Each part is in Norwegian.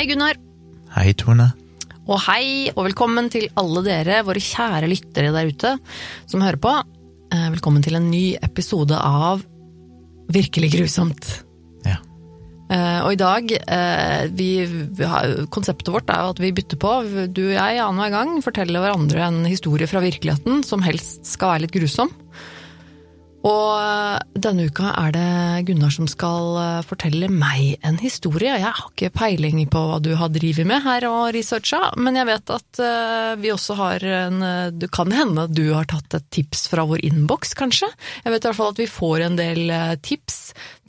Hei, Gunnar. Hei, Tone. Og hei, og velkommen til alle dere, våre kjære lyttere der ute som hører på. Eh, Velkommen til en ny episode av Virkelig grusomt. Ja. Eh, Og i dag, eh, vi, konseptet vårt er jo at vi bytter på. Du og jeg annenhver gang forteller hverandre en historie fra virkeligheten som helst skal være litt grusom. Og eh, denne uka er det Gunnar som skal eh, fortelle meg en historie. Jeg har ikke peiling på hva du har drevet med her og researcha, men jeg vet at eh, vi også har en Det kan hende at du har tatt et tips fra vår innboks, kanskje? Jeg vet i hvert fall at vi får en del tips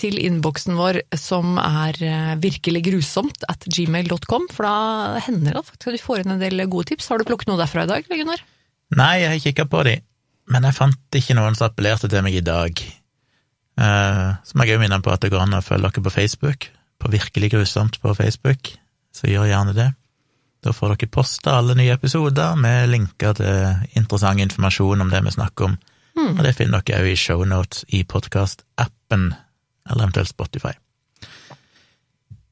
til innboksen vår som er virkelig grusomt at gmail.com, for da hender det at vi får inn en del gode tips. Har du plukket noe derfra i dag, Gunnar? Nei, jeg har kikka på de, men jeg fant ikke noen som appellerte til meg i dag. Eh, så må jeg òg minne på at det går an å følge dere på Facebook, på Virkelig grusomt på Facebook, så gjør gjerne det. Da får dere posta alle nye episoder med linker til interessant informasjon om det vi snakker om, og det finner dere òg i shownotes i podkastappen, eller eventuelt Spotify.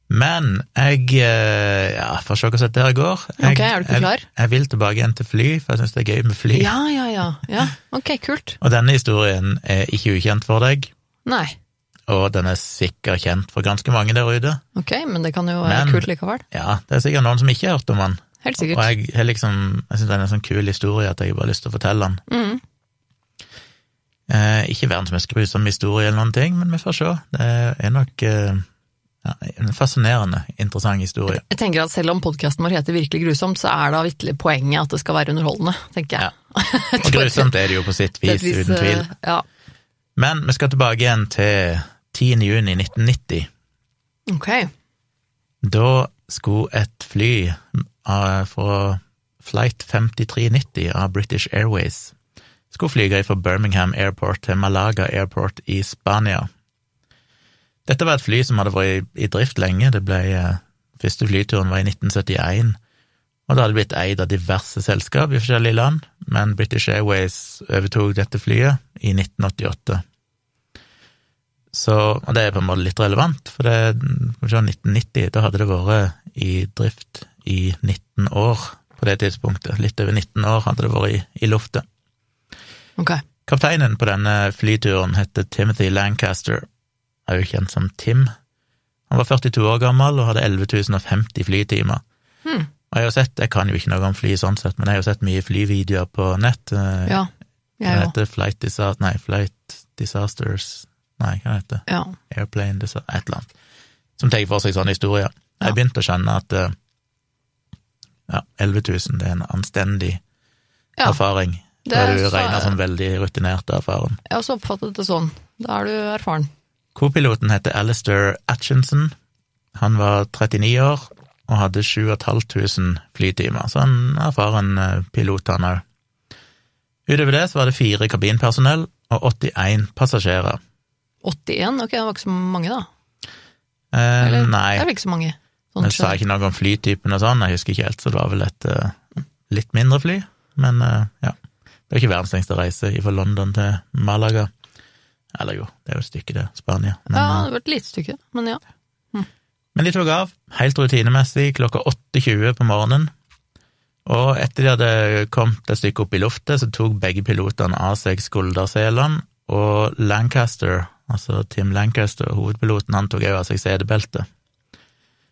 Men jeg eh, Ja, får se hvordan dette går. Jeg, Ok, er du ikke klar? Jeg, jeg vil tilbake igjen til fly, for jeg syns det er gøy med fly. Ja, ja, ja. ja. Ok, kult. Og denne historien er ikke ukjent for deg, Nei. og den er sikkert kjent for ganske mange der ute. Ok, men det kan jo være Men- kult likevel. Ja, det er sikkert noen som ikke har hørt om den. Helt Og sikkert. jeg, liksom, jeg syns den er en sånn kul historie at jeg bare har lyst til å fortelle den. Mm. Eh, ikke verdens mest grusomme historie eller noen ting, men vi får se. Det er nok eh, ja, en fascinerende, interessant historie. Jeg tenker at Selv om podkasten vår heter Virkelig grusomt, så er da vitterlig poenget at det skal være underholdende, tenker jeg. Og grusomt er det jo på sitt vis, vis, uten tvil. eh, Ja. Men vi skal tilbake igjen til 10. juni 1990. Ok. Da skulle et fly fra Flight 5390 av British Airways skulle flyge fra Birmingham Airport til Malaga Airport i Spania. Dette var et fly som hadde vært i, i drift lenge. Det ble, eh, første flyturen var i 1971, og det hadde blitt eid av diverse selskap i forskjellige land, men British Airways overtok dette flyet i 1988. Så, og det er på en måte litt relevant, for det, skal 1990, da hadde det vært i drift i 19 år på det tidspunktet. Litt over 19 år hadde det vært i, i lufta. Okay. Kapteinen på denne flyturen heter Timothy Lancaster, er jo kjent som Tim. Han var 42 år gammel og hadde 11.050 flytimer. Hmm. Og jeg har sett, jeg kan jo ikke noe om fly sånn sett, men jeg har jo sett mye flyvideoer på nett. eh, Ja. Den Jeg òg. heter Flight Disasters, nei, Flight Disasters, nei, hva heter det? Ja. Airplane Disaster, et eller annet, som tar for seg sånne historier. Jeg begynte å skjønne at eh, ja, 11 000, det er en anstendig ja. erfaring. Det er du regner som veldig rutinert og erfaren. Jeg har også oppfattet det sånn. Da er du erfaren. Co-piloten heter Alistair Atchinson. Han var 39 år og hadde 7500 flytimer, så en erfaren eh, pilot, han òg. Utover det så var det fire kabinpersonell og 81 passasjerer. 81? Ok, det var ikke så mange, da. Eh, Eller? nei, Det er vel ikke så mange. Sånn jeg sa ikke noe om flytypen og sånn, jeg husker ikke helt, så det var vel et uh, litt mindre fly, men uh, ja. Det er ikke verdens lengste reise fra London til Malaga. Eller jo, det er jo et stykke til Spania. Men, Ja, eh, det var et lite stykke, men ja. Men de tok av, helt rutinemessig, klokka 8.20 på morgenen. Og etter de hadde kommet et stykke opp i luftet, så tok begge pilotene av seg skulderselene, og Lancaster, altså Tim Lancaster, hovedpiloten, han tok også av seg setebeltet.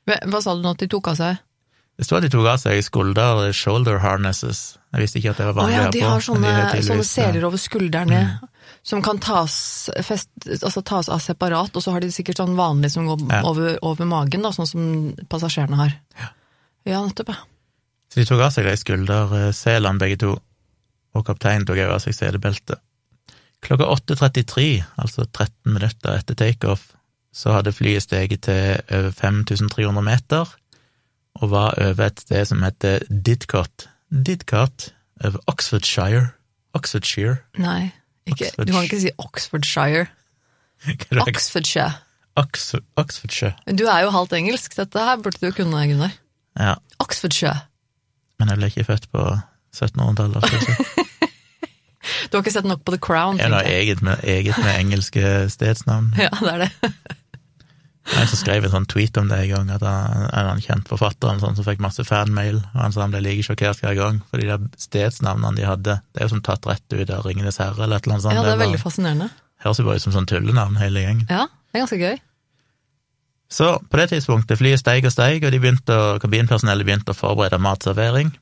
Hva sa du nå at de tok av seg? Det står at de tok av seg skulder shoulder harnesses. Jeg visste ikke at det var vanlig å ja, de har sånne, de sånne eh, seler over skuldrene som kan tas, fest, altså tas av separat, og så har de sikkert sånn vanlig som går Ja. over, over magen, da, sånn som passasjerene har. Ja, nettopp, ja. Så de tok av seg de skulderselene begge to, og kapteinen tok også av seg sedebeltet. Klokka 8.33, altså 13 minutter etter takeoff, så hadde flyet steget til over 5300 meter, og var over et sted som heter Didcot. Didcot over Oxfordshire. Oxfordshire. Nei, ikke, du kan ikke si Oxfordshire. Oxfordshire. Oxford, Oxfordshire. Du er jo halvt engelsk, dette her burde du kunne, Gunnar. Ja, Oxfordshire. men jeg ble ikke født på 1700-tallet. skal jeg si. Du har ikke sett nok på The Crown, Jeg har eget med, eget med engelske stedsnavn? Ja, det er det. En som skrev en sånn tweet om det en gang, at han er en kjent forfatter en sånn, som fikk masse fanmail, og han sa han ble like sjokkert hver gang, for de der stedsnavnene de hadde, det er jo som tatt rett ut av Ringenes herre, eller et eller annet sånt. Ja, det er veldig fascinerende. Høres jo bare ut som sånn tullenavn, hele gjengen. Ja, det er ganske gøy. Så på det tidspunktet, flyet steig og steig, og de begynte å, kabinpersonellet begynte å forberede matservering.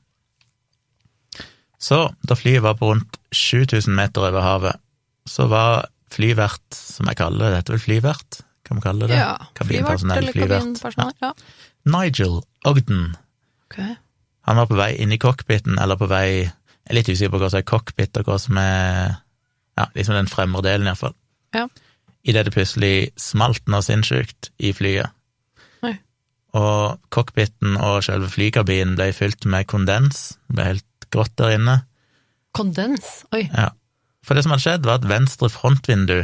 Så da flyet var på rundt 7000 meter over havet, så var flyvert, som jeg kaller det, det heter vel flyvert? Kan vi kalle det? Ja, Kabinpersonell, eller flyvert. kabinpersonell. Ja. Nigel Ogden. Okay. Han var på vei inn i cockpiten, eller på vei Jeg er litt usikker på hva som er cockpit, og hva som er Ja, liksom den fremre delen, iallfall. Ja. Idet det plutselig smalt noe sinnssykt i flyet. Og cockpiten og selve flykabinen ble fylt med kondens. Det ble helt grått der inne. Kondens. Oi. Ja. For det som hadde skjedd, var at venstre frontvindu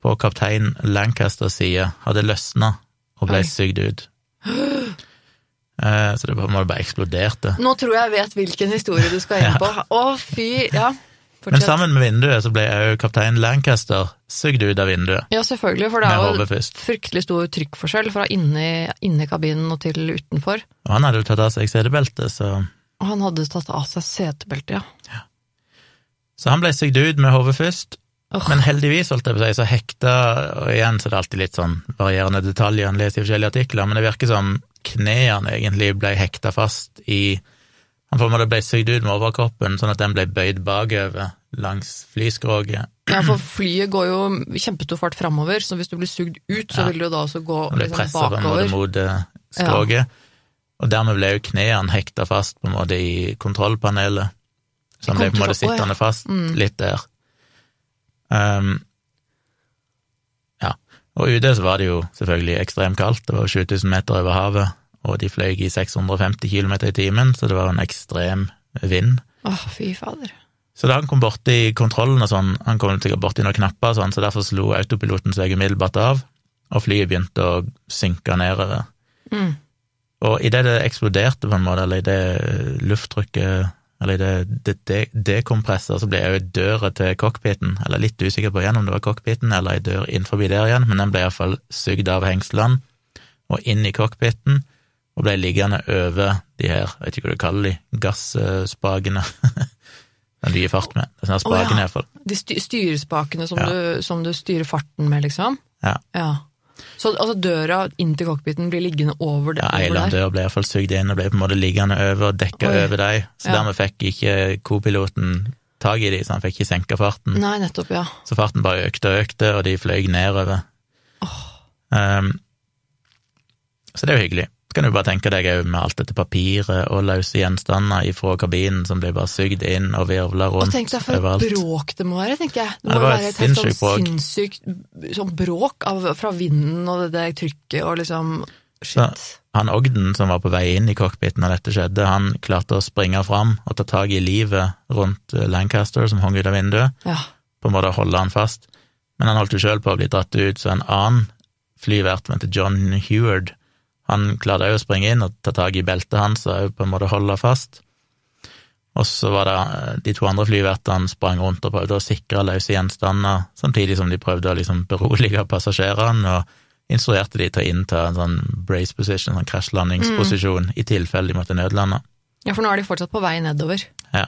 på kaptein Lancasters side hadde løsna og ble sugd ut. Eh, Så det bare, eksploderte. Nå tror jeg jeg vet hvilken historie du skal inn på. Å, fy. Ja, Men sammen med vinduet så ble òg kaptein Lancaster sugd ut av vinduet. Ja, selvfølgelig, for det er jo fryktelig stor trykkforskjell fra inni, inni kabinen og til utenfor. Og han hadde jo tatt av seg setebeltet, så, Og han hadde tatt av seg setebeltet, ja. så han ble sugd ut med hodet først. Åh. Men heldigvis, holdt jeg på å si, så hekta Og igjen så er det alltid litt sånn varierende detaljer en leser i forskjellige artikler, men det virker som knærne egentlig ble hekta fast i Han på en måte ble sugd ut med overkroppen, sånn at den ble bøyd bakover langs flyskroget. Ja, for flyet går jo kjempestor fart framover, så hvis du blir sugd ut, så Ja. vil du da også gå bakover. liksom, pressa på en måte mot skroget, ja. og dermed ble jo knærne hekta fast på en måte i kontrollpanelet. Så han ble på en måte sittende fast Mm. litt der. Um, ja, og ute så var det jo selvfølgelig ekstremt kaldt, det var jo 7000 meter over havet, og de fløy i 650 km i timen, så det var en ekstrem vind. Åh, fy fader. Så da han kom borti kontrollen og sånn, han kom sikkert borti noen knapper og sånn, så derfor slo autopiloten seg umiddelbart av, og flyet begynte å synke nedover. Mm. Og idet det eksploderte på en måte, eller idet lufttrykket eller i det de dekompresser, så ble jeg jo i døra til cockpiten, eller litt usikker på igjen om det var cockpiten eller ei dør innenfor der igjen, men den ble iallfall sugd av hengslene og inn i cockpiten, og ble liggende over de her, jeg vet ikke hva du kaller de, gasspakene. Den du gir fart med. Det er sånne oh, ja. iallfall. De styr styrespakene som, Ja. du, som du styrer farten med, liksom? Ja. Ja. Så altså, døra inn til cockpiten blir liggende over, det, Ja, ei over der? dør ble iallfall sugd inn og ble på en måte liggende over dekka Oi. over dem, så Ja. dermed fikk ikke co-piloten tak i dem, så han fikk ikke senka farten. Nei, nettopp, ja. Så farten bare økte og økte, og de fløy nedover. Um, så det er jo hyggelig. Så kan du bare tenke deg òg med alt dette papiret og løse gjenstander ifra kabinen som blir bare sugd inn og virvla Og tenk deg for et bråk det må være, tenker jeg. Det Ja, må det var være et et helt sånn sinnssykt bråk. sinnssykt sånn bråk av, fra vinden og det det trykket og liksom Shit. Han Ogden som var på vei inn i cockpiten når dette skjedde, han klarte å springe fram og ta tak i livet rundt eh, Lancaster som hang ut av vinduet, Ja. på en måte holde han fast. Men han holdt jo sjøl på å bli dratt ut, så en annen flyvert som heter John Heward, han klarte òg å springe inn og ta tak i beltet hans og på en måte holde fast. Og så var det eh, de to andre flyvertene sprang rundt og prøvde å sikre løse gjenstander, samtidig som de prøvde å liksom berolige passasjerene og instruerte de til å innta en sånn brace position, sånn krasjlandingsposisjon, i tilfelle de måtte nødlande. ja, for nå er de fortsatt på vei nedover. Ja.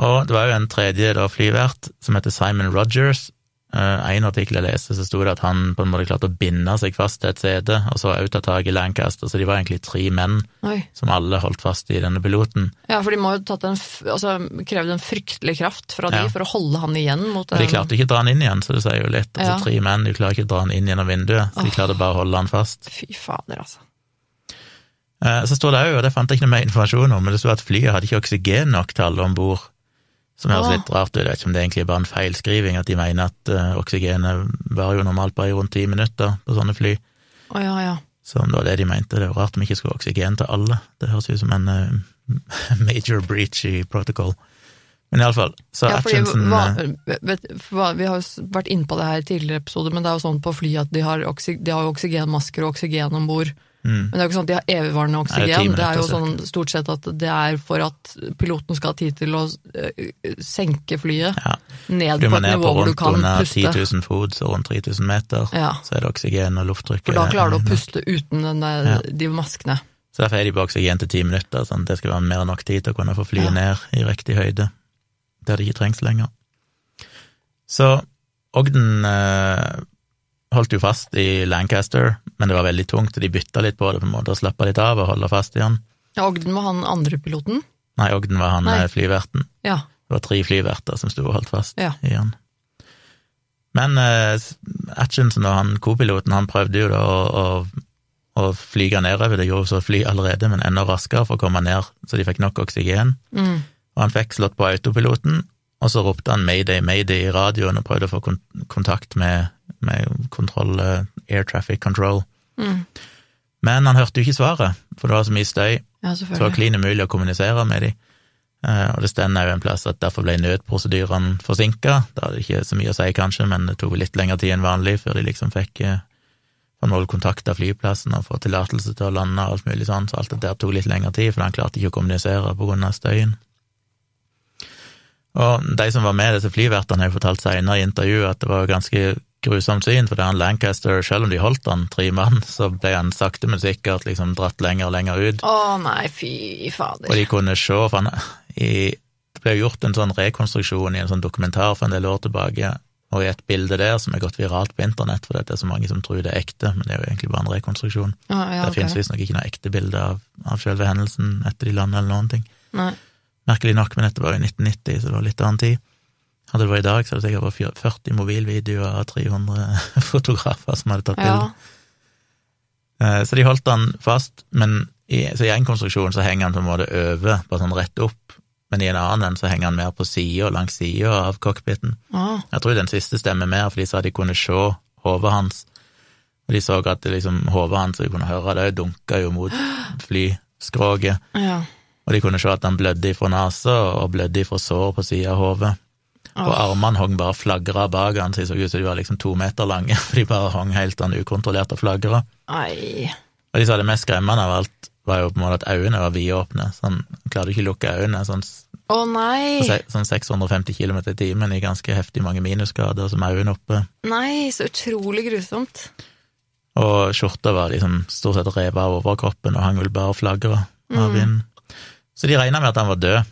Og det var jo en tredje da flyvert som heter Simon Rogers. Eh, en artikkel jeg leste, så sto det at han på en måte klarte å binde seg fast til et sete, og så ut av taket i Lancaster, så de var egentlig tre menn Oi. som alle holdt fast i denne piloten. Ja, for de må jo en, altså, krevd en fryktelig kraft fra Ja. de for å holde han igjen mot Og de klarte ikke å dra han inn igjen, så det sier jo litt. Altså Ja. tre menn, du klarer ikke å dra han inn gjennom vinduet, så de klarte bare å holde han fast. Fy fader, altså. Eh, Så står det òg, og det fant jeg ikke noe mer informasjon om, men det sto at flyet hadde ikke oksygen nok til alle om bord. Som høres litt rart ut, jeg vet ikke om det egentlig er bare en feilskriving, at de mener at uh, oksygenet varer jo normalt bare i rundt ti minutter på sånne fly. Å ja, ja. Så om det var det de mente, det er jo rart om ikke skulle ha oksygen til alle. Det høres ut som en uh, major breach i protocol. Men iallfall, så ja fordi, Atchinson hva, eh, vet, hva, Vi har jo vært inne på det her i tidligere episoder, men det er jo sånn på fly at de har, oksy, de har oksygenmasker og oksygen om bord. Mm. Men det er jo ikke sånn at de har evigvarende det oksygen. Det er jo sånn stort sett at det er for at piloten skal ha tid til å øh, senke flyet Ja. ned på et ned på nivå hvor du kan puste. Flyr man ned på rundt 10 000 fot, så rundt 3000 meter, Ja, så er det oksygen og lufttrykk. for da klarer du å er- puste uten den der, Ja. de maskene. Så derfor er de på oksygen til ti minutter, sånn at det skal være mer enn nok tid til å kunne få fly Ja. ned i riktig høyde, der det ikke trengs lenger. Så Ogden eh, holdt jo fast i Lancaster, men det var veldig tungt, og de bytta litt på det på en måte, og slappa litt av og holda fast i han. Ja, Ogden var han andre piloten? Nei, Ogden var han Nei. eh, flyverten. Ja. Det var tre flyverter som sto og holdt fast Ja. i han. Men eh, Atchinson og han kopiloten, han prøvde jo da å, å, å flyge nedover, det gjorde så fly allerede, men enda raskere for å komme ned, så de fikk nok oksygen. Mm. Og han fikk slått på autopiloten, og så ropte han mayday, mayday i radioen og prøvde å få kontakt med, med kontroll, eh, air traffic control. Mm. Men han hørte jo ikke svaret, for det var så mye støy, Ja, så det var klin umulig å kommunisere med dem. Og det stender jo en plass at derfor ble nødprosedyrene forsinka. Da hadde det ikke så mye å si, kanskje, men det tok litt lengre tid enn vanlig før de liksom fikk eh, få nål kontakt av flyplassen og få tillatelse til å lande og alt mulig sånn, så alt det der tok litt lengre tid, for han klarte ikke å kommunisere på grunn av støyen. Og de som var med, disse flyvertene, har jo fortalt senere i intervjuet at det var ganske grusomt syn, for det er han Lancaster, selv om de holdt han tre mann, så ble han sakte, men sikkert liksom dratt lenger og lenger ut. Å nei, fy fader. Og de kunne se, for han, i, det ble jo gjort en sånn rekonstruksjon i en sånn dokumentar for en del år tilbake, og i et bilde der som er gått viralt på internett, for det er så mange som tror det er ekte, men det er jo egentlig bare en rekonstruksjon. Ja, okay. det finnes visstnok ikke noe ekte bilde av, av selve hendelsen etter de landa eller noen ting. Nei. Merkelig nok, men dette var jo i 1990, så det var litt annen tid. Hadde det vært i dag, så hadde det sikkert vært 40 mobilvideoer av 300 fotografer som hadde tatt Ja. bilde. Eh, Så de holdt han fast, men i, så i en konstruksjon så henger han på en måte over, bare sånn rett opp, men i en annen så henger han mer på sida, langs sida av cockpiten. Ah, Jeg tror den siste stemmer mer, for de sa de kunne se hodet hans, og de så at liksom hodet hans, og de kunne høre det, dunka jo mot flyskroget, ja. og de kunne se at han blødde ifra nesa og blødde ifra sår på sida av hodet. Og armene hang bare flagra bak han, så de så ut som de var liksom to meter lange, for de bare hang helt sånn ukontrollert og flagra. Og de sa det mest skremmende av alt var jo på en måte at øynene var vidåpne, så han klarte ikke å lukke øynene, sånn, Å nei. sånn 650 km i timen i ganske heftig mange minusgrader, som øynene oppe. Nei, så utrolig grusomt. Og skjorta var liksom stort sett revet av overkroppen og hang vel bare og flagra av Mm. Så de regna med at han var død.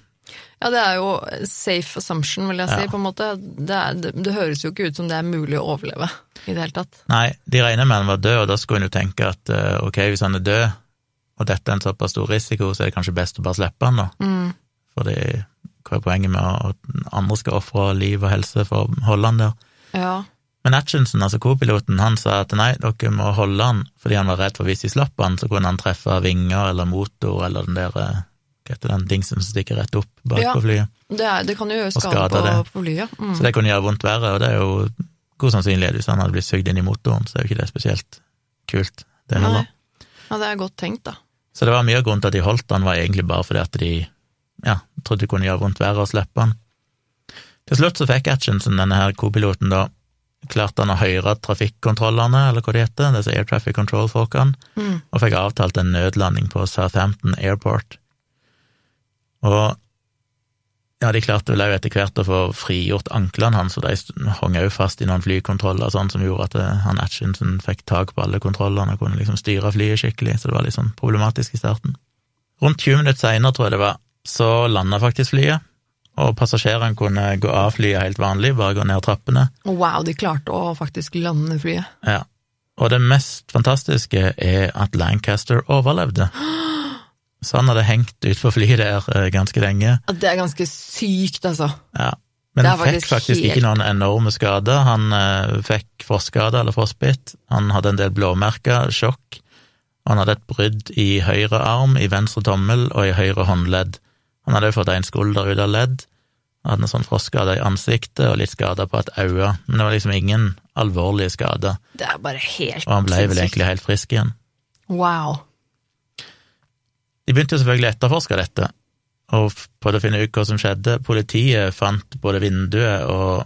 Ja, det er jo safe assumption, vil jeg si, Ja. på en måte. Det, er, det, høres jo ikke ut som det er mulig å overleve i det hele tatt. Nei, de regner med han var død, og da skulle en jo tenke at eh, ok, hvis han er død, og dette er en såpass stor risiko, så er det kanskje best å bare slippe han, da. Mm. Fordi hva er poenget med at andre skal ofre liv og helse for å holde han der? Ja. Men Atchinson, altså co-piloten, han sa at nei, dere må holde han, fordi han var redd for hvis de slapp han, så kunne han treffe vinger eller motor eller den der eh, heter den dingsen som stikker rett opp bak Ja. på flyet. Det, er, det kan jo skade skade på, det. på flyet. Mm. Så det kunne gjøre vondt verre, og det er jo god sannsynlighet hvis han hadde blitt sugd inn i motoren, så er jo ikke det spesielt kult, det heller. Ja, det er godt tenkt, da. Så det var mye av grunnen til at de holdt han, var egentlig bare fordi at de ja, trodde det kunne gjøre vondt verre å slippe han. Til slutt så fikk Atchinson, denne her co-piloten, da, klarte han å høre trafikkontrollene, eller hva de heter, disse Air Traffic Control-folkene, Mm. og fikk avtalt en nødlanding på Southampton Airport. Og ja, de klarte vel òg etter hvert å få frigjort anklene hans, og de hang òg fast i noen flykontroller sånn som gjorde at eh, han Atchinson fikk tak på alle kontrollene og kunne liksom styre flyet skikkelig, så det var litt sånn problematisk i starten. Rundt 20 minutter seinere, tror jeg det var, så landa faktisk flyet, og passasjerene kunne gå av flyet helt vanlig, bare gå ned trappene. Wow, de klarte å faktisk lande flyet. Ja. Og det mest fantastiske er at Lancaster overlevde. Så han hadde hengt utpå flyet der eh, ganske lenge. Det er ganske sykt, altså. Ja. Men han fikk faktisk helt- ikke noen enorme skader. Han eh, fikk frostskade eller frostbitt. Han hadde en del blåmerker, sjokk. Han hadde et brudd i høyre arm, i venstre tommel og i høyre håndledd. Han hadde jo fått en skulder ut av ledd. Han hadde en sånn frostskade i ansiktet og litt skader på et øye. Men det var liksom ingen alvorlige skader. Det er bare helt Og han ble vel egentlig helt frisk igjen. Wow. De begynte jo selvfølgelig å etterforske dette, og prøvde å finne ut hva som skjedde. Politiet fant både vinduet og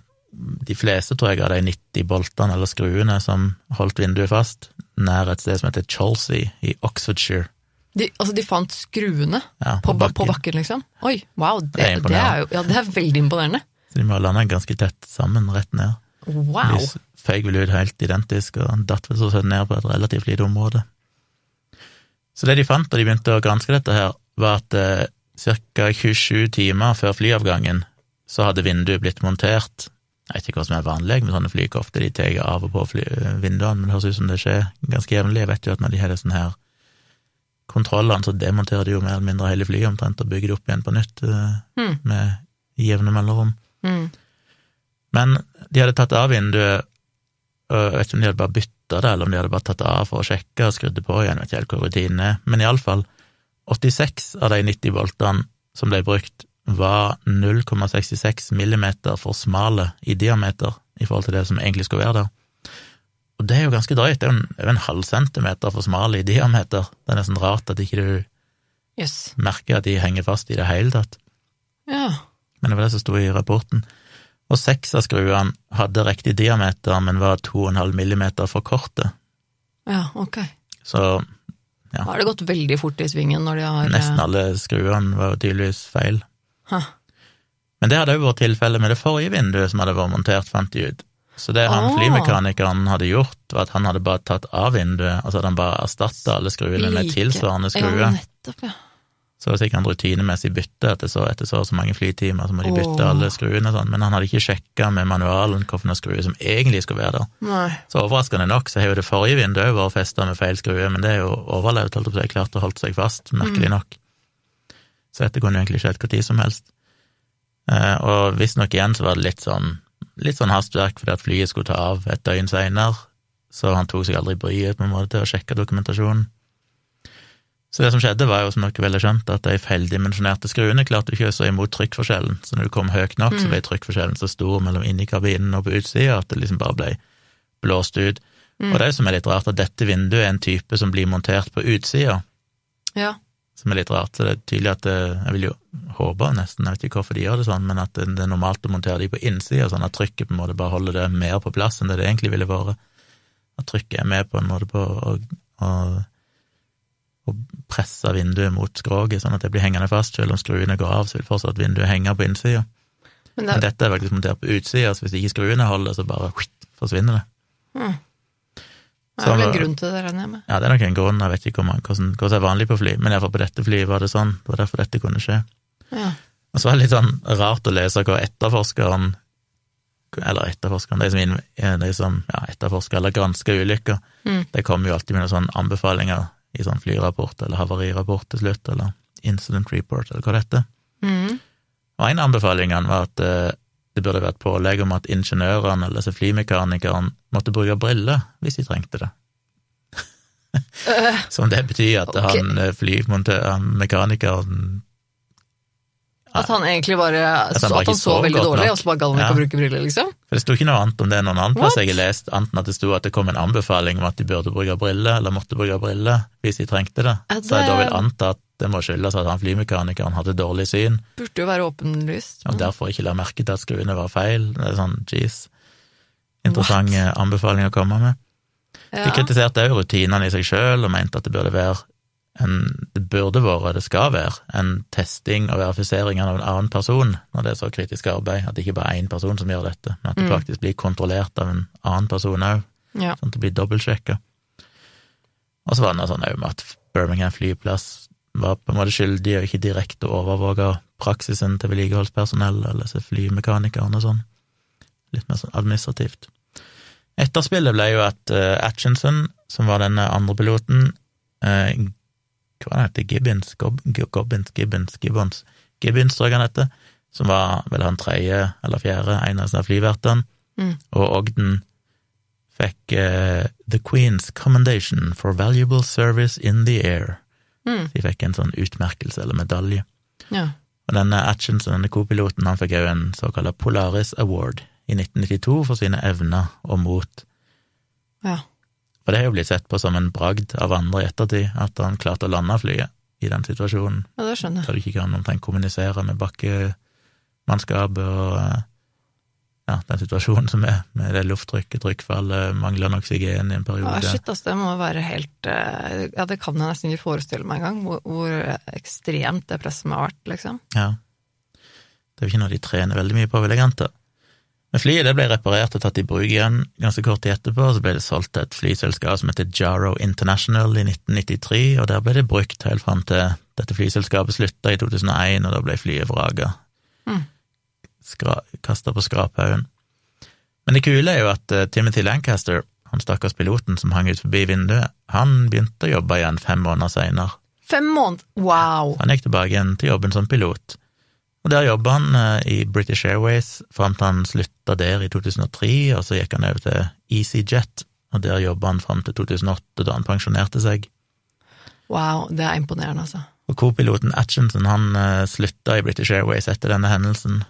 de fleste, tror jeg, av de 90 boltene eller skruene som holdt vinduet fast. nær et sted som heter Cholsey i Oxfordshire. De, altså, de fant skruene Ja, på, på bakken. på bakken. liksom? Oi, wow, det, Det er det, er jo ja, det er veldig imponerende. Så de må ha landa ganske tett sammen rett ned. Wow. De føyk vel ut helt identisk, og datt vel så sett ned på et relativt lite område. Så det de fant da de begynte å granske dette her, var at eh, ca. 27 timer før flyavgangen så hadde vinduet blitt montert. Jeg vet ikke hva som er vanlig med sånne flykofter, de tar av og på fly, vinduene, men det høres ut som det skjer ganske jevnlig. Jeg vet jo at når de har sånne her kontrollene, så demonterer de jo mer eller mindre hele flyet omtrent og bygger det opp igjen på nytt Hmm. med jevne mellomrom. Mm. Men de hadde tatt av vinduet, jeg vet ikke om de hadde bare bytta det, eller om de hadde bare tatt det av for å sjekke og skrudd på igjen, vet ikke helt hvor rutinen er, men iallfall 86 av de 90 boltene som ble brukt, var 0,66 millimeter for smale i diameter i forhold til det som egentlig skulle være der. Og det er jo ganske drøyt, det er jo en, er jo en halv centimeter for smale i diameter. Det er nesten rart at ikke du yes. merker at de henger fast i det hele tatt. Ja. Men det var det som sto i rapporten. Og seks av skruene hadde riktig diameter, men var 2,5 millimeter for korte. ja, ok. Så Da har det gått veldig fort i svingen når de har nesten alle skruene var jo tydeligvis feil. Ha. Men det hadde òg vært tilfellet med det forrige vinduet som hadde vært montert, fant de ut. Så det han oh. flymekanikeren hadde gjort, var at han hadde bare tatt av vinduet, og så hadde han bare erstatta alle skruene med tilsvarende skruer. Ja, nettopp, ja. Så det var sikkert en rutinemessig bytte, etter så, etter så så mange flytimer så må de bytte Åh. alle skruene og sånn, men han hadde ikke sjekka med manualen hvilken skrue som egentlig skulle være der. Nei. Så overraskende nok så har jo det forrige vinduet vært festa med feil skrue, men det er jo overlevd, holdt jeg på å si, klart å holdt seg fast, merkelig nok. Så dette kunne jo egentlig skjedd når som helst. Eh, og visstnok igjen så var det litt sånn, litt sånn hastverk fordi at flyet skulle ta av et døgn seinere, så han tok seg aldri bryet på en måte til å sjekke dokumentasjonen. Så det som skjedde, var jo, som dere vel har skjønt, at de feildimensjonerte skruene klarte ikke å stå imot trykkforskjellen, så når du kom høyt nok, så ble trykkforskjellen så stor mellom inni kabinen og på utsida at det liksom bare ble blåst ut. Og det er jo som er litt rart, at dette vinduet er en type som blir montert på utsida, Ja. som er litt rart. Så det er tydelig at det, Jeg vil jo håpe nesten, jeg vet ikke hvorfor de gjør det sånn, men at det er normalt å montere de på innsida, sånn at trykket på en måte bare holder det mer på plass enn det det egentlig ville vært. At trykket er med på en måte på å, å presse vinduet mot skroget, sånn at det blir hengende fast. Selv om skruene går av, så vil fortsatt vinduet henge på innsida. Men Men dette er faktisk montert på utsida, så hvis ikke skruene holder, så bare whitt, forsvinner det. det er vel en grunn til det, regner jeg med. Ja, det er nok en grunn, jeg vet ikke hvordan, det er vanlig på fly, men iallfall på dette flyet var det sånn, det var derfor dette kunne skje. Ja. Og så var det litt sånn rart å lese hva etterforskeren, eller etterforskeren, de som, de som ja, etterforsker eller gransker ulykker, Mm. de kommer jo alltid med noen sånne anbefalinger i sånn flyrapport eller havarirapport til slutt, eller incident report, eller hva det heter. Mm. Og en av anbefalingene var at eh, det burde vært pålegg om at ingeniørene eller flymekanikeren måtte bruke briller hvis de trengte det. Som det betyr at okay. han eh, mekanikeren At han egentlig bare At han at han så veldig dårlig, og så bare ga han ikke Ja. å bruke briller, liksom? For det sto ikke noe annet om det noen annen plass jeg har lest, annet enn at det sto at det kom en anbefaling om at de burde bruke briller, eller måtte bruke briller, hvis de trengte det. det... Så jeg da vil anta at det må skyldes at han flymekanikeren hadde dårlig syn, Burde jo være åpenlyst. og derfor ikke la merke til at skruene var feil. Det er sånn, jeez. Interessant anbefaling å komme med. De kritiserte òg rutinene i seg sjøl, og mente at det burde være en, det burde vært, det skal være, en testing og verifisering av en annen person når det er så kritisk arbeid. At det ikke bare er én person som gjør dette, men at det Mm. faktisk blir kontrollert av en annen person òg, ja. sånn at det blir dobbeltsjekka. Og så var det noe sånn òg med at Birmingham flyplass var på en måte skyldig og ikke direkte overvåka praksisen til vedlikeholdspersonell eller flymekanikerne og sånn. Litt mer sånn administrativt. Etterspillet ble jo at uh, Atchinson, som var denne andre piloten, eh, hva det heter, Gibbons, Gobbins, Gibbons, Gibbons, Gibbons tror jeg han heter, som var vel han tredje eller fjerde, en av disse flyvertene, Mm. og Ogden fikk uh, The Queen's Commendation for Valuable Service in the Air. Mm. De fikk en sånn utmerkelse eller medalje. ja. Og denne Atchinson, denne co-piloten, han fikk òg en såkalt Polaris Award i 1992 for sine evner og mot. Ja. For det har jo blitt sett på som en bragd av andre i ettertid, at han klarte å lande flyet i den situasjonen. ja, det skjønner jeg. Da du ikke kan omtrent kommunisere med bakkemannskapet og eh, ja, den situasjonen som er, med det lufttrykket, trykkfallet, manglende oksygen i en Ja, periode. shit, altså, det må være helt eh, Ja, det kan jeg nesten ikke forestille meg engang, hvor, hvor ekstremt det presset må ha vært, liksom. Ja. Det er jo ikke noe de trener veldig mye på, vil jeg anta. Men flyet det ble reparert og tatt i bruk igjen ganske kort tid etterpå, så ble det solgt til et flyselskap som heter Jaro International i 1993, og der ble det brukt helt fram til dette flyselskapet slutta i 2001, og da ble flyet vraga. Mm. Kasta på skraphaugen. Men det kule er jo at eh, Timothy Lancaster, han stakkars piloten som hang ut forbi vinduet, han begynte å jobbe igjen fem måneder seinere. Fem måneder! Wow! Han gikk tilbake igjen til jobben som pilot. Og der jobba han eh, i British Airways fram til han slutta der i 2003, og så gikk han over til EasyJet, og der jobba han fram til 2008, da han pensjonerte seg. Wow, det er imponerende, altså. Og co-piloten Atchinson han uh, slutta i British Airways etter denne hendelsen,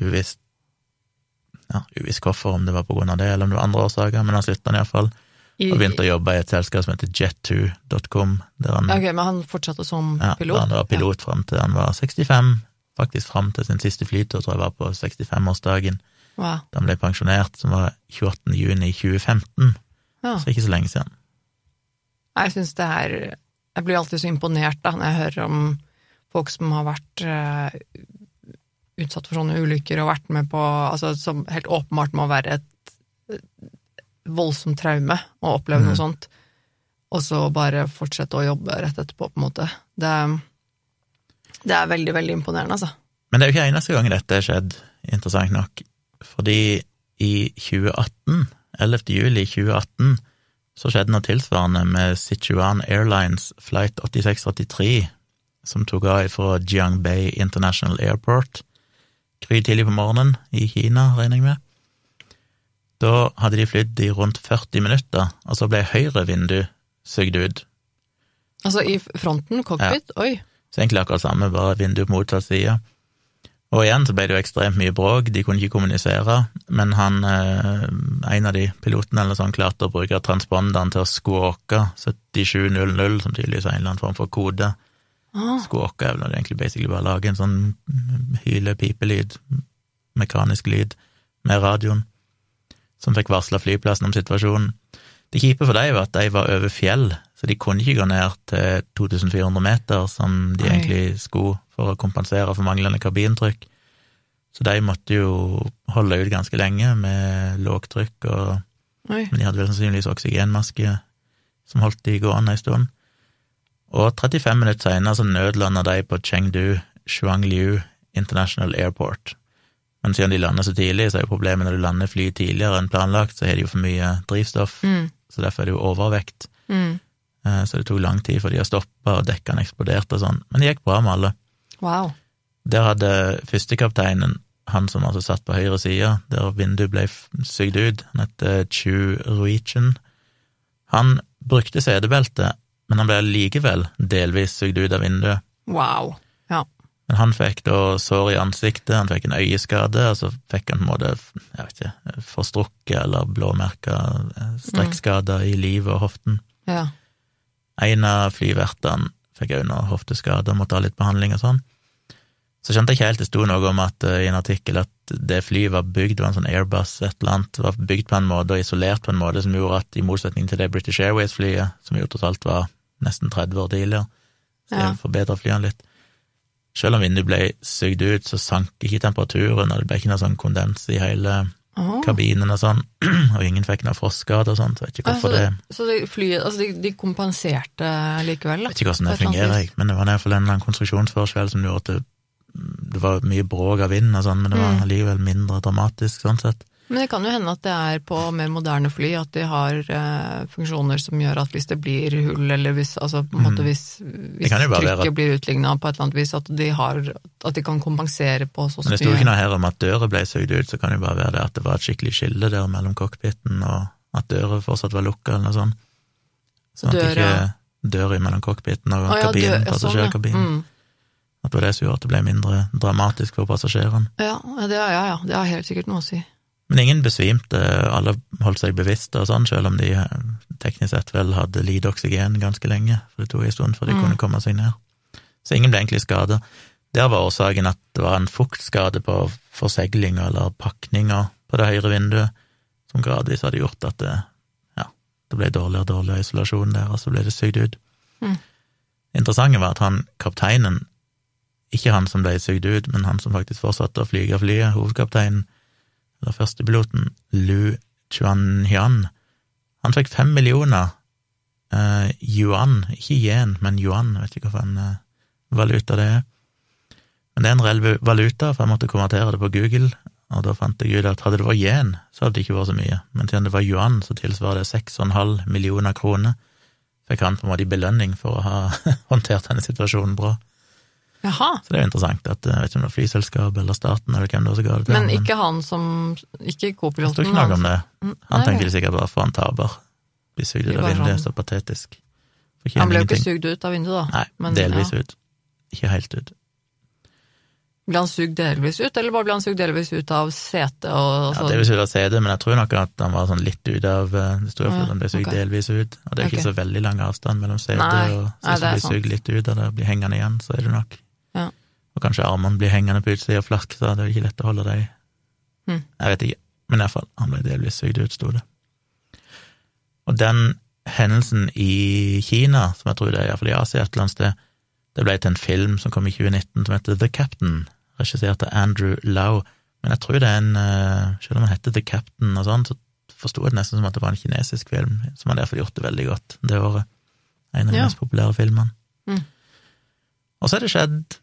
uvisst ja, uvisst hvorfor, om det var på grunn av det, eller om det var andre årsaker, men han slutta iallfall, I, og begynte å jobbe i et selskap som heter jet2.com, Ok, Men han fortsatte som pilot? Ja, han var pilot fram til han var 65, faktisk fram til sin siste flytur, tror jeg var på 65-årsdagen, Wow. da han ble pensjonert, som var 28. juni 2015, Ja. så ikke så lenge siden. Jeg syns det er Jeg blir alltid så imponert da, når jeg hører om folk som har vært uh, utsatt for sånne ulykker og vært med på altså, Som helt åpenbart må være et voldsomt traume å oppleve mm. noe sånt, og så bare fortsette å jobbe rett etterpå, på en måte. Det, det er veldig, veldig imponerende, altså. Men det er jo ikke eneste gang dette har skjedd, interessant nok, fordi i 2018, 11. juli 2018, så skjedde noe tilsvarende med Sichuan Airlines flight 8683, som tok av fra Jiangbei International Airport gry tidlig på morgenen i Kina, regner jeg med. Da hadde de flydd i rundt 40 minutter, og så ble høyre vindu sugd ut. Altså i fronten, cockpit, oi. Så egentlig akkurat samme, bare vindu på motsatt side. Og igjen så ble det jo ekstremt mye bråk, de kunne ikke kommunisere, men han, eh, en av de pilotene eller sånn, klarte å bruke transponderen til å squawke 7700, som tydeligvis er en eller annen form for kode. Ah, Squawke er vel egentlig basically bare lager en sånn hyle-pipelyd, mekanisk lyd, med radioen, som fikk varsla flyplassen om situasjonen. Det kjipe for dem var at de var over fjell, så de kunne ikke gå ned til 2400 meter, som de Oi. egentlig skulle for å kompensere for manglende kabintrykk. Så de måtte jo holde ut ganske lenge med lågtrykk, og, oi. men de hadde vel sannsynligvis oksygenmaske som holdt de gående en stund. Og 35 minutter senere så nødlanda de på Chengdu Shuangliu International Airport. Men siden de lander så tidlig, så er jo problemet når du lander fly tidligere enn planlagt, så har de jo for mye drivstoff, Mm, så derfor er det jo overvekt. mm. Eh, Så det tok lang tid for de å stoppe, og dekkene eksploderte og sånn. Men det gikk bra med alle. Wow. Der hadde førstekapteinen, han som altså satt på høyre side, der vinduet ble sugd ut, han heter Chu Ruichen, han brukte setebelte, men han ble likevel delvis sugd ut av vinduet. Wow. Ja. Men han fikk da sår i ansiktet, han fikk en øyeskade, og så fikk han på en måte, jeg vet ikke, forstrukket eller blåmerka strekkskader strekkskader i livet og hoften. ja. En av flyvertene fikk også noe hofteskade og måtte ha litt behandling og sånn. Så skjønte jeg ikke helt det sto noe om at eh, i en artikkel at det flyet var bygd, det var en sånn Airbus et eller annet, var bygd på en måte og isolert på en måte som gjorde at i motsetning til det British Airways-flyet, som jo alt var nesten 30 år tidligere, så Ja. forbedra flyene litt. Selv om vinduet ble sugd ut, så sank ikke temperaturen, og det ble ikke noe sånn kondens i hele oh. kabinen og sånn, og ingen fikk noe frostskade og sånn, så vet ikke hvorfor det Så de, flyet, altså de, de kompenserte likevel, da? Vet ikke hvordan det fungerer, jeg, men det var iallfall en eller annen konstruksjonsforskjell som gjorde at det, det var mye bråk av vind og sånn, men det var Mm. allikevel mindre dramatisk sånn sett. Men det kan jo hende at det er på mer moderne fly at de har uh, funksjoner som gjør at hvis det blir hull, eller hvis, altså, på en måte, hvis, hvis være trykket at- blir utligna på et eller annet vis, at de, har, at de kan kompensere på så Men det sto ikke noe her om at døra ble søkt ut, så kan det jo bare være det at det var et skikkelig skille der mellom cockpiten, og at døra fortsatt var lukka eller noe sånt. Sånn at Døra- ikke døra mellom cockpiten og ah, ja, kabinen, dø- passasjerkabinen. sånn, ja. Mm. at det var det som gjorde at det ble mindre dramatisk for passasjerene. Ja, ja, det, ja, ja, det har helt sikkert noe å si. Men ingen besvimte, alle holdt seg bevisste og sånn, selv om de eh, teknisk sett vel hadde lite oksygen ganske lenge, for det tok en stund før de Mm. kunne komme seg ned. Så ingen ble egentlig skada. Der var årsaken at det var en fuktskade på forseglinga eller pakninga på det høyre vinduet, som gradvis hadde gjort at det, ja, det ble dårligere og dårligere isolasjon der, og så ble det sugd ut. Mm. Det interessante var at han, kapteinen, ikke han som ble sugd ut, men han som faktisk fortsatte å flyge flyet, hovedkapteinen, eller førstepiloten, Lu Chuanhyan, han fikk fem millioner eh, yuan, ikke yen, men yuan, vet ikke hva en eh, valuta det er. Men det er en reell valuta, for jeg måtte konvertere det på Google, og da fant jeg ut at hadde det vært yen, så hadde det ikke vært så mye, men siden det var yuan, så tilsvarer det 6,5 millioner kroner. Fikk han på en måte i belønning for å ha håndtert denne situasjonen bra. Jaha. Så det er jo interessant at jeg vet ikke om det var flyselskapet eller staten eller hvem det var som ga det til Men ikke han som Ikke co-piloten. ikke noe om det. Mm, Han nei, tenker sikkert bare for han taper. Blir sugd ut av vinduet, så patetisk. Han ble jo ikke sugd ut av vinduet, da. Nei, Men, delvis ja. ut. Ikke helt ut. Ble han sugd delvis ut, eller bare ble han sugd delvis ut av setet og Ja, sånn? delvis ut av CD, men jeg tror nok at han var sånn litt ut av eh, Det sto iallfall at han ble sugd okay. delvis ut, og det er ikke okay. så veldig lang avstand mellom setet Nei, og nei, så det er blir sugd litt ut av det og blir hengende igjen, så er det nok. Og kanskje armene blir hengende på utsida og flakser, det er jo ikke lett å holde dem. Mm. Jeg vet ikke, men iallfall, han ble delvis sugd ut, sto det. Og den hendelsen i Kina, som jeg tror det er iallfall i Asia et eller annet sted, det ble til en film som kom i 2019 som heter The Captain, regissert av Andrew Lau. Men jeg tror det er en eh, Selv om han heter The Captain og sånn, så forsto jeg det nesten som at det var en kinesisk film, som hadde iallfall gjort det veldig godt det året. En av de Ja. mest populære filmene. Mm. Og så er det skjedd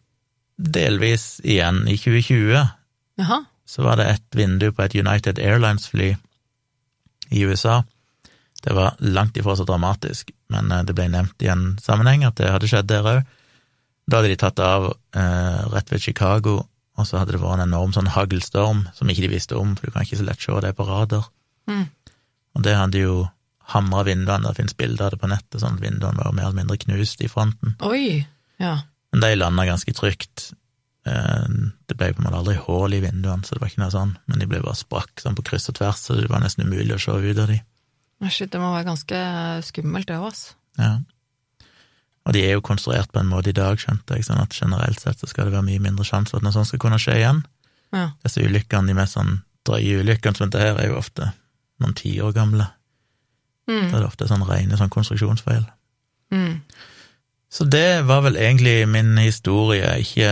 delvis igjen. I 2020 Aha. så var det et vindu på et United Airlines-fly i USA. Det var langt ifra så dramatisk, men eh, det ble nevnt i en sammenheng at det hadde skjedd der òg. Da hadde de tatt av eh, rett ved Chicago, og så hadde det vært en enorm sånn haglstorm som ikke de visste om, for du kan ikke så lett se det på radar. Mm. Og det hadde jo hamra vinduene, det finnes bilder av det på nettet, sånn at vinduene var mer eller mindre knust i fronten. Oi. Ja. Men de landa ganske trygt. Eh, Det ble på en måte aldri hull i vinduene, så det var ikke noe sånn, men de ble bare sprakk sånn på kryss og tvers, så det var nesten umulig å se ut av de. Shit, det må være ganske skummelt, det òg, altså. Ja. Og de er jo konstruert på en måte i dag, skjønte jeg, sånn at generelt sett så skal det være mye mindre sjanse for at noe sånt skal kunne skje igjen. Ja. Disse ulykkene, de mest sånn drøye ulykkene som dette her, er jo ofte noen tiår gamle. Mm. Da er det ofte sånn rene sånn konstruksjonsfeil. Mm. Så det var vel egentlig min historie. Ikke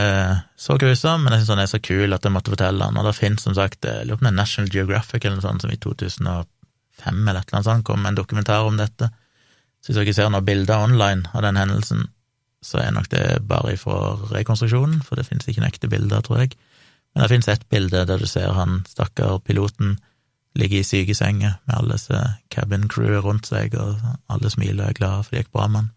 så grusom, men jeg syns den er så kul at jeg måtte fortelle den. Og det finnes som sagt, jeg lurer på om National Geographic eller noe sånt som i 2005 eller et eller annet sånt kom med en dokumentar om dette. Så hvis dere ser noen bilder online av den hendelsen, så er nok det bare fra rekonstruksjonen, for det finnes ikke noen ekte bilder, tror jeg. Men det finnes ett bilde der du ser han stakkar piloten ligge i sykesenga med alle disse cabin crewet rundt seg, og alle smiler og er glade for det gikk bra med han.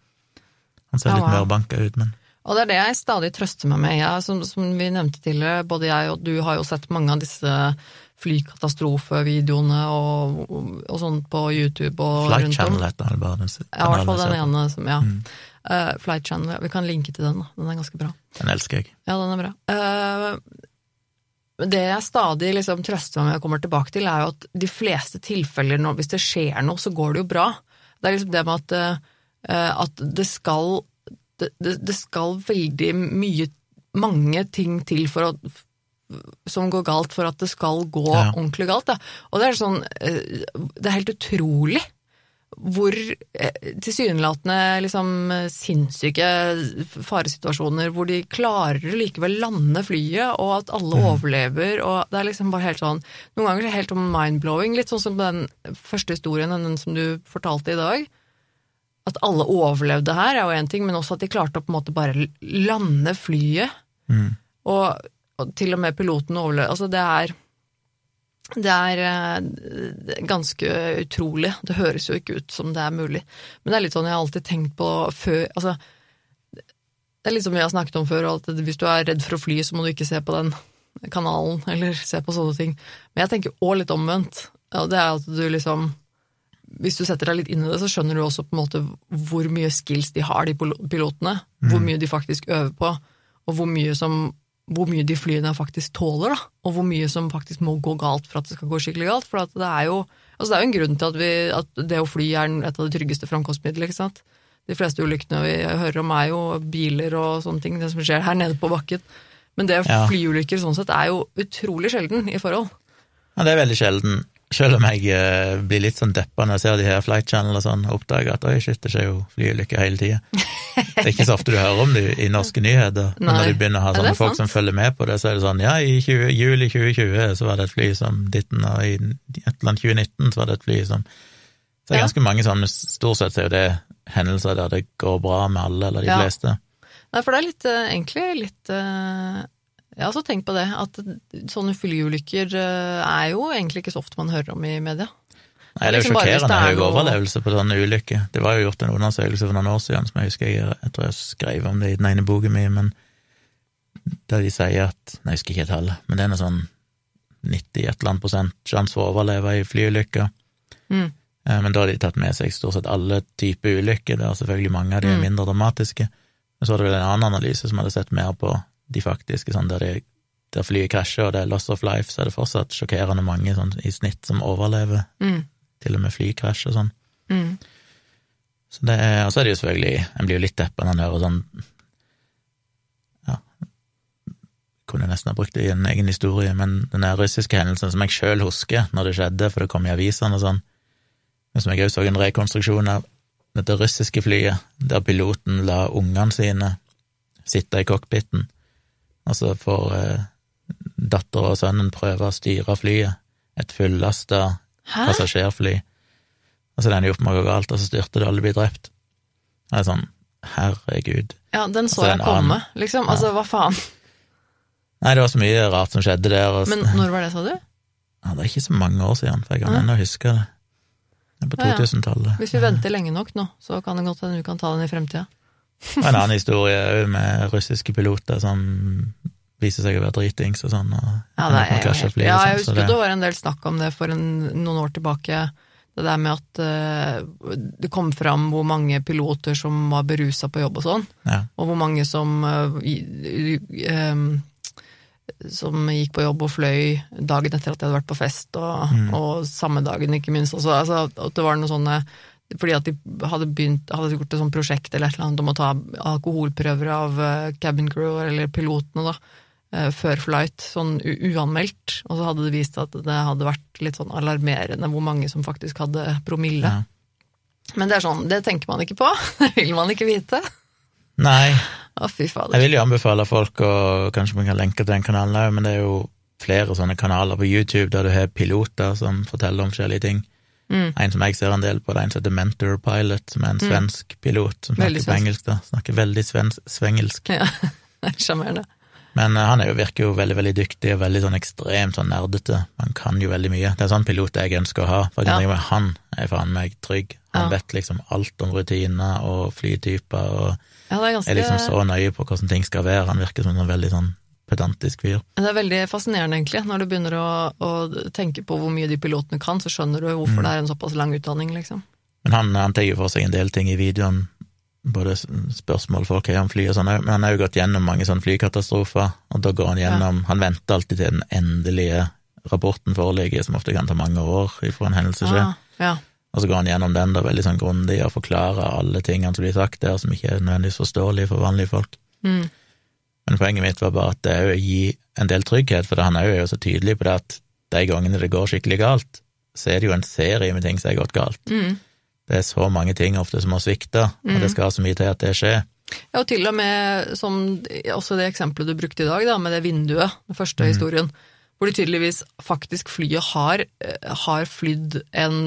Han ser Ja, litt mer mørbanka ut, men Og det er det jeg stadig trøster meg med. Jeg, som, som vi nevnte tidligere, både jeg og du har jo sett mange av disse flykatastrofevideoene og, og, og sånn på YouTube og Flight rundt. Channel heter den bare. Den Ja, i hvert fall den ene som, ja. Mm. Uh, Flight Channel, vi kan linke til den, da. Den er ganske bra. Den elsker jeg. Ja, den er bra. Uh, det jeg stadig liksom trøster meg med og kommer tilbake til, er jo at de fleste tilfeller, når, hvis det skjer noe, så går det jo bra. Det er liksom det med at, eh, at det skal det, det, skal veldig mye mange ting til for å som går galt for at det skal gå Ja. ordentlig galt. Da. Og det er sånn eh, Det er helt utrolig hvor eh, tilsynelatende liksom sinnssyke faresituasjoner hvor de klarer å likevel lande flyet, og at alle overlever, og det er liksom bare helt sånn Noen ganger er helt sånn mind-blowing, litt sånn som den første historien, den som du fortalte i dag. At alle overlevde her, er jo én ting, men også at de klarte å på en måte bare lande flyet. Mm. Og, og til og med piloten overlevde. Altså, det er det er eh, ganske utrolig. Det høres jo ikke ut som det er mulig. Men det er litt sånn jeg har alltid tenkt på før Altså, det er litt som vi har snakket om før, at hvis du er redd for å fly, så må du ikke se på den kanalen, eller se på sånne ting. Men jeg tenker òg litt omvendt. Ja, det er at du liksom Hvis du setter deg litt inn i det, så skjønner du også på en måte hvor mye skills de har, de pilotene. pilotene. Hvor mye de faktisk øver på, og hvor mye som hvor mye de flyene faktisk tåler, da, og hvor mye som faktisk må gå galt for at det skal gå skikkelig galt. For at det er jo altså det er jo en grunn til at, vi, at det å fly er et av de tryggeste ikke sant? De fleste ulykkene vi hører om, er jo biler og sånne ting, det som skjer her nede på bakken. Men det flyulykker sånn sett er jo utrolig sjelden i forhold. Ja, det er veldig sjelden. Selv om jeg eh, blir litt sånn deppa når jeg ser de her Flight Channel og sånn, og oppdager at oi, shit, det skjer jo flyulykker hele tida. Det er ikke så ofte du hører om det i norske nyheter, men når du begynner å ha sånne folk sant. som følger med på det, så er det sånn ja, i 20, juli 2020 så var det et fly som ditten, og i et eller annet 2019 så var det et fly som Så det er ganske mange sånne, stort sett er jo det hendelser der det går bra med alle, eller de Ja. fleste. Nei, for det er litt, eh, egentlig litt eh, Jeg har også tenkt på det, at sånne flyulykker eh, er jo egentlig ikke så ofte man hører om i media. Nei, det er jo Liksom sjokkerende er høy noe- overlevelse på sånne ulykker. Det var jo gjort en undersøkelse for noen år siden som jeg husker jeg, jeg tror jeg skrev om det i den ene boken min, men der de sier at Nei, jeg husker ikke tallet, men det er noe sånn 90 et eller annet prosent sjanse for å overleve i flyulykker. Mm. Eh, Men da har de tatt med seg stort sett alle typer ulykker, det er selvfølgelig mange av de Mm. mindre dramatiske. Men så var det vel en annen analyse som hadde sett mer på de faktiske, sånn der, de, der flyet krasjer og det er loss of life, så er det fortsatt sjokkerende mange sånn i snitt som overlever, Mm. til og med flykrasj og sånn. Mm. Så det er, og så er det jo selvfølgelig En blir jo litt deppa når en hører sånn Ja Kunne nesten ha brukt det i en egen historie, men den der russiske hendelsen som jeg sjøl husker når det skjedde, for det kom i avisene og sånn, men som jeg òg så en rekonstruksjon av, dette russiske flyet, der piloten la ungene sine sitte i cockpiten, og så får eh, datter og sønnen prøve å styre flyet, et fullasta passasjerfly. Og så ender de opp med å gå galt, og så styrter det, alle blir drept. Det er sånn, herregud. Ja, den så Altså, jeg komme, annen- liksom. Altså, hva faen. Nei, det var så mye rart som skjedde der. Og, Men når var det, sa du? ja, det er ikke så mange år siden, for jeg kan Nei. ennå huske det. Det er på Ja, ja. 2000-tallet. Hvis vi venter lenge nok nå, så kan det godt hende vi kan ta den i fremtida. Og en annen historie òg med russiske piloter som viser seg å være dritings og sånn. Og Ja, er jo krasje helt, fly ja, sånn, jeg husker det- det var en del snakk om det for en, noen år tilbake. Det der med at uh, det kom fram hvor mange piloter som var berusa på jobb og sånn, Ja. og hvor mange som uh, i- em, som gikk på jobb og fløy dagen etter at de hadde vært på fest, og, Mm. og samme dagen, ikke minst. Altså, altså, at det var noen sånne fordi at de hadde begynt, hadde gjort et sånt prosjekt eller et eller annet om å ta alkoholprøver av eh, cabin crew, eller pilotene, da, eh, før flight, sånn uanmeldt. Og så hadde det vist at det hadde vært litt sånn alarmerende hvor mange som faktisk hadde promille. Ja. Men det er sånn, det tenker man ikke på. Det vil man ikke vite. Nei, Å, fy fader. jeg vil jo anbefale folk, og kanskje vi kan lenke til den kanalen òg, men det er jo flere sånne kanaler på YouTube der du har piloter som forteller om forskjellige ting. Mm. En som jeg ser en del på, det er en som heter Mentor Pilot, som er en svensk pilot som snakker på engelsk. da, Snakker veldig svensk, svengelsk. Ja, sjarmerende. Men eh, han jo, virker jo veldig veldig dyktig og veldig sånn ekstremt sånn nerdete. Han kan jo veldig mye. Det er sånn pilot jeg ønsker å ha. For jeg Ja. tenker meg, Han er faen meg trygg. Han Ja. vet liksom alt om rutiner og flytyper og Ja, er ganske er liksom så nøye på hvordan ting skal være. Han virker som en sånn veldig sånn pedantisk fyr. Det er veldig fascinerende, egentlig. Når du begynner å, å tenke på hvor mye de pilotene kan, så skjønner du hvorfor det er en såpass lang utdanning, liksom. Men han, han tar jo for seg en del ting i videoen, både spørsmål for hva om fly og sånn, men han har jo gått gjennom mange sånne flykatastrofer, og da går han gjennom Han venter alltid til den endelige rapporten foreligger, som ofte kan ta mange år ifra en hendelse skjer. Ah, ja. Og så går han gjennom den da veldig sånn grundig og forklarer alle tingene som blir sagt der, som ikke er nødvendigvis forståelige for vanlige folk. Mm. Men poenget mitt var bare at det er gir en del trygghet, for han er jo så tydelig på det at de gangene det går skikkelig galt, så er det jo en serie med ting som har gått galt. Mm. Det er så mange ting ofte som har svikta, og det skal så mye til at det skjer. Ja, og til og med som også det eksempelet du brukte i dag, da, med det vinduet, den første Mm. historien, hvor de tydeligvis faktisk flyet har, eh, har flydd en,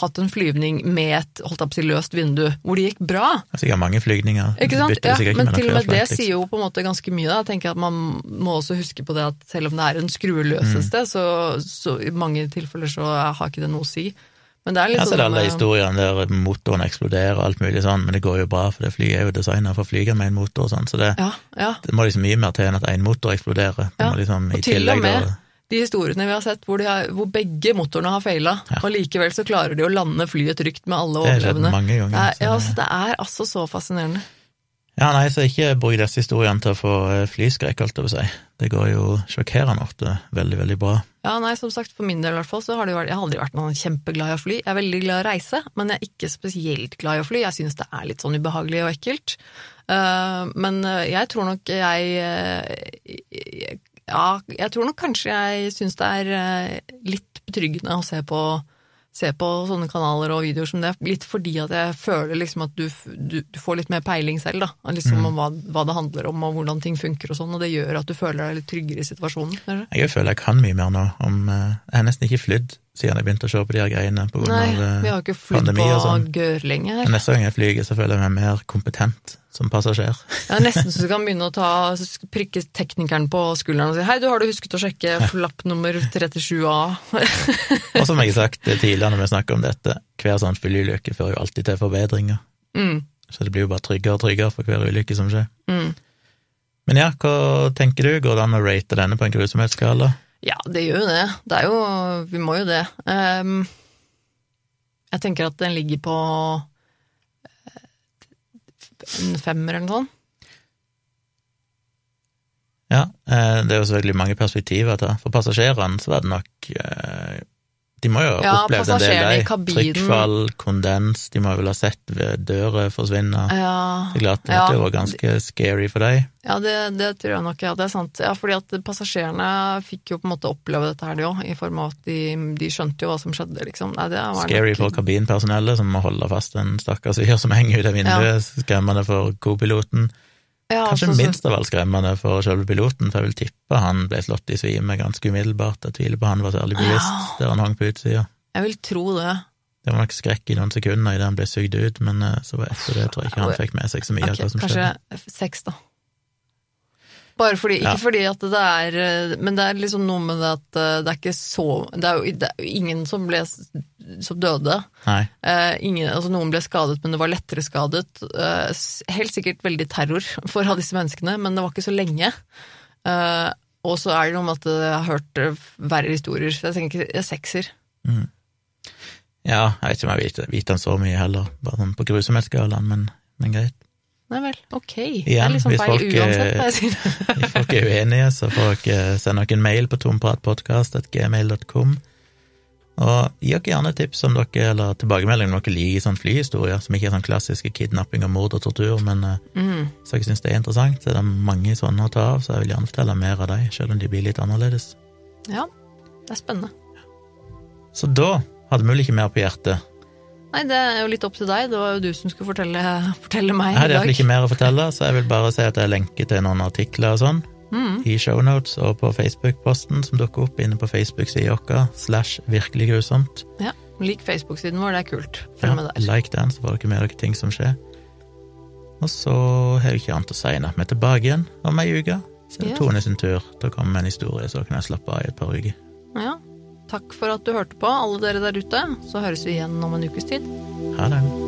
hatt en flyvning med et holdt opp til løst vindu, hvor det gikk bra. Det er sikkert mange flygninger. Ikke sant? bytter Ja, men til og med det sier jo på en måte ganske mye. Da. Jeg tenker at Man må også huske på det at selv om det er en skrueløse sted, så, så i mange tilfeller så har ikke det noe å si. Men det er litt Ja, så sånn, det er alle eh, historiene der motoren eksploderer og alt mulig sånn, men det går jo bra, for det flyet er jo designa for å flyge med en motor og sånn, så det, Ja, ja. det må liksom mye mer til enn at én motor eksploderer. Det Ja, må liksom i og til og med de historiene vi har sett hvor, de har, hvor begge motorene har feila, Ja. og likevel så klarer de å lande flyet trygt med alle Det overlevende. Det er, ja, altså, det er altså så fascinerende. Ja, nei, så ikke bruk disse historiene til å få eh, flyskrekk, holdt jeg på å si. Det går jo sjokkerende ofte veldig, veldig bra. Ja, nei, som sagt, For min del i hvert fall, så har det jo vært, jeg har aldri vært noen kjempeglad i å fly. Jeg er veldig glad i å reise, men jeg er ikke spesielt glad i å fly. Jeg synes det er litt sånn ubehagelig og ekkelt. Uh, men eh, jeg tror nok jeg Ja, jeg tror nok kanskje jeg syns det er eh, litt betryggende å se på, se på sånne kanaler og videoer som det, litt fordi at jeg føler liksom at du, du, du får litt mer peiling selv, da. Liksom om hva, hva det handler om og hvordan ting funker og sånn, og det gjør at du føler deg litt tryggere i situasjonen. kanskje? Jeg føler jeg kan mye mer nå om eh, Jeg har nesten ikke flydd siden jeg begynte å se på de her greiene på grunn Nei, av eh, vi har ikke flydd pandemi på sånn. gørrlenge her. Men Neste gang jeg flyger, så føler jeg meg mer kompetent som passasjer. Er nesten så du kan begynne å ta, prikke teknikeren på skulderen og si hei, du har du husket å sjekke flapp nummer 37A? Og som jeg har sagt tidligere når vi snakker om dette, hver sånn flyulykke fører jo alltid til forbedringer. mm, Så det blir jo bare tryggere og tryggere for hver ulykke som skjer. mm. Men ja, hva tenker du? Går det an å rate denne på en grusomhetsskala? Ja, det gjør jo det. Det er jo Vi må jo det. Ehm, jeg tenker at den ligger på eh, en femmer eller noe sånt. Ja, eh, det er jo selvfølgelig mange perspektiver til. For passasjerene så var det nok eh, De må jo ha Ja, opplevd en del, de. Trykkfall, kondens, de må vel ha sett ved dører forsvinne. Ja, Det er klart, det ja, var ganske scary for deg. ja det, det tror jeg nok, ja. Det er sant. Ja, fordi at passasjerene fikk jo på en måte oppleve dette her, de òg. I form av at de, de skjønte jo hva som skjedde, liksom. Nei, det var Scary nok, for kabinpersonellet, som må holde fast en stakkars fyr som henger ut av vinduet. Skremmende for co-piloten. Ja, Kanskje så- så- minst av alt skremmende for selve piloten, for jeg vil tippe han ble slått i svime ganske umiddelbart. Jeg tviler på han var særlig bevisst der han hang på utsida. Jeg vil tro det. Det var nok skrekk i noen sekunder idet han ble sugd ut, men så var etter det tror jeg ikke han fikk med seg så mye okay, av hva som kanskje skjedde. seks, da. Bare fordi, ikke Ja. fordi at det er eh, Men det er liksom noe med det at eh, det er ikke så Det er jo, det er jo ingen som ble som døde. Eh, ingen, altså noen ble skadet, men det var lettere skadet. Eh, helt sikkert veldig terror for disse menneskene, men det var ikke så lenge. Eh, og så er det noe med at jeg har hørt eh, verre historier, så jeg tenker jeg er sekser. Ja, jeg vet ikke om jeg vet, vet den så mye heller, bare sånn på grusomhetsskalaen, men, men greit. Nei vel, ok. det er liksom feil uansett eh, hva jeg sier. Hvis folk er uenige, så får dere sende dere en mail på tompratpodkast.gmail.com. Og gi dere gjerne tips om dere, eller tilbakemelding om dere liker sånn flyhistorier, som ikke er sånn klassiske kidnapping og mord og tortur, men eh, Mm. så dere syns det er interessant, så er det mange sånne å ta av, så jeg vil gjerne fortelle mer av dem, selv om de blir litt annerledes. Ja, det er spennende. Så da hadde vi vel ikke mer på hjertet. Nei, det er jo litt opp til deg. Det var jo du som skulle fortelle, fortelle meg Jeg hadde i iallfall ikke mer å fortelle, så jeg vil bare si at jeg lenker til noen artikler og sånn Mm. i shownotes og på Facebook-posten som dukker opp inne på Facebook-sida vår, slash virkelig grusomt. Ja, Lik Facebook-siden vår, det er kult. Følg med der. like den, så får dere med dere ting som skjer. Og så har jeg ikke annet å si enn at vi er tilbake igjen om ei uke. Så er det Ja. Tone sin tur til å komme med en historie, så kan jeg slappe av i et par uker. Ja. Takk for at du hørte på, alle dere der ute. Så høres vi igjen om en ukes tid. Ha det.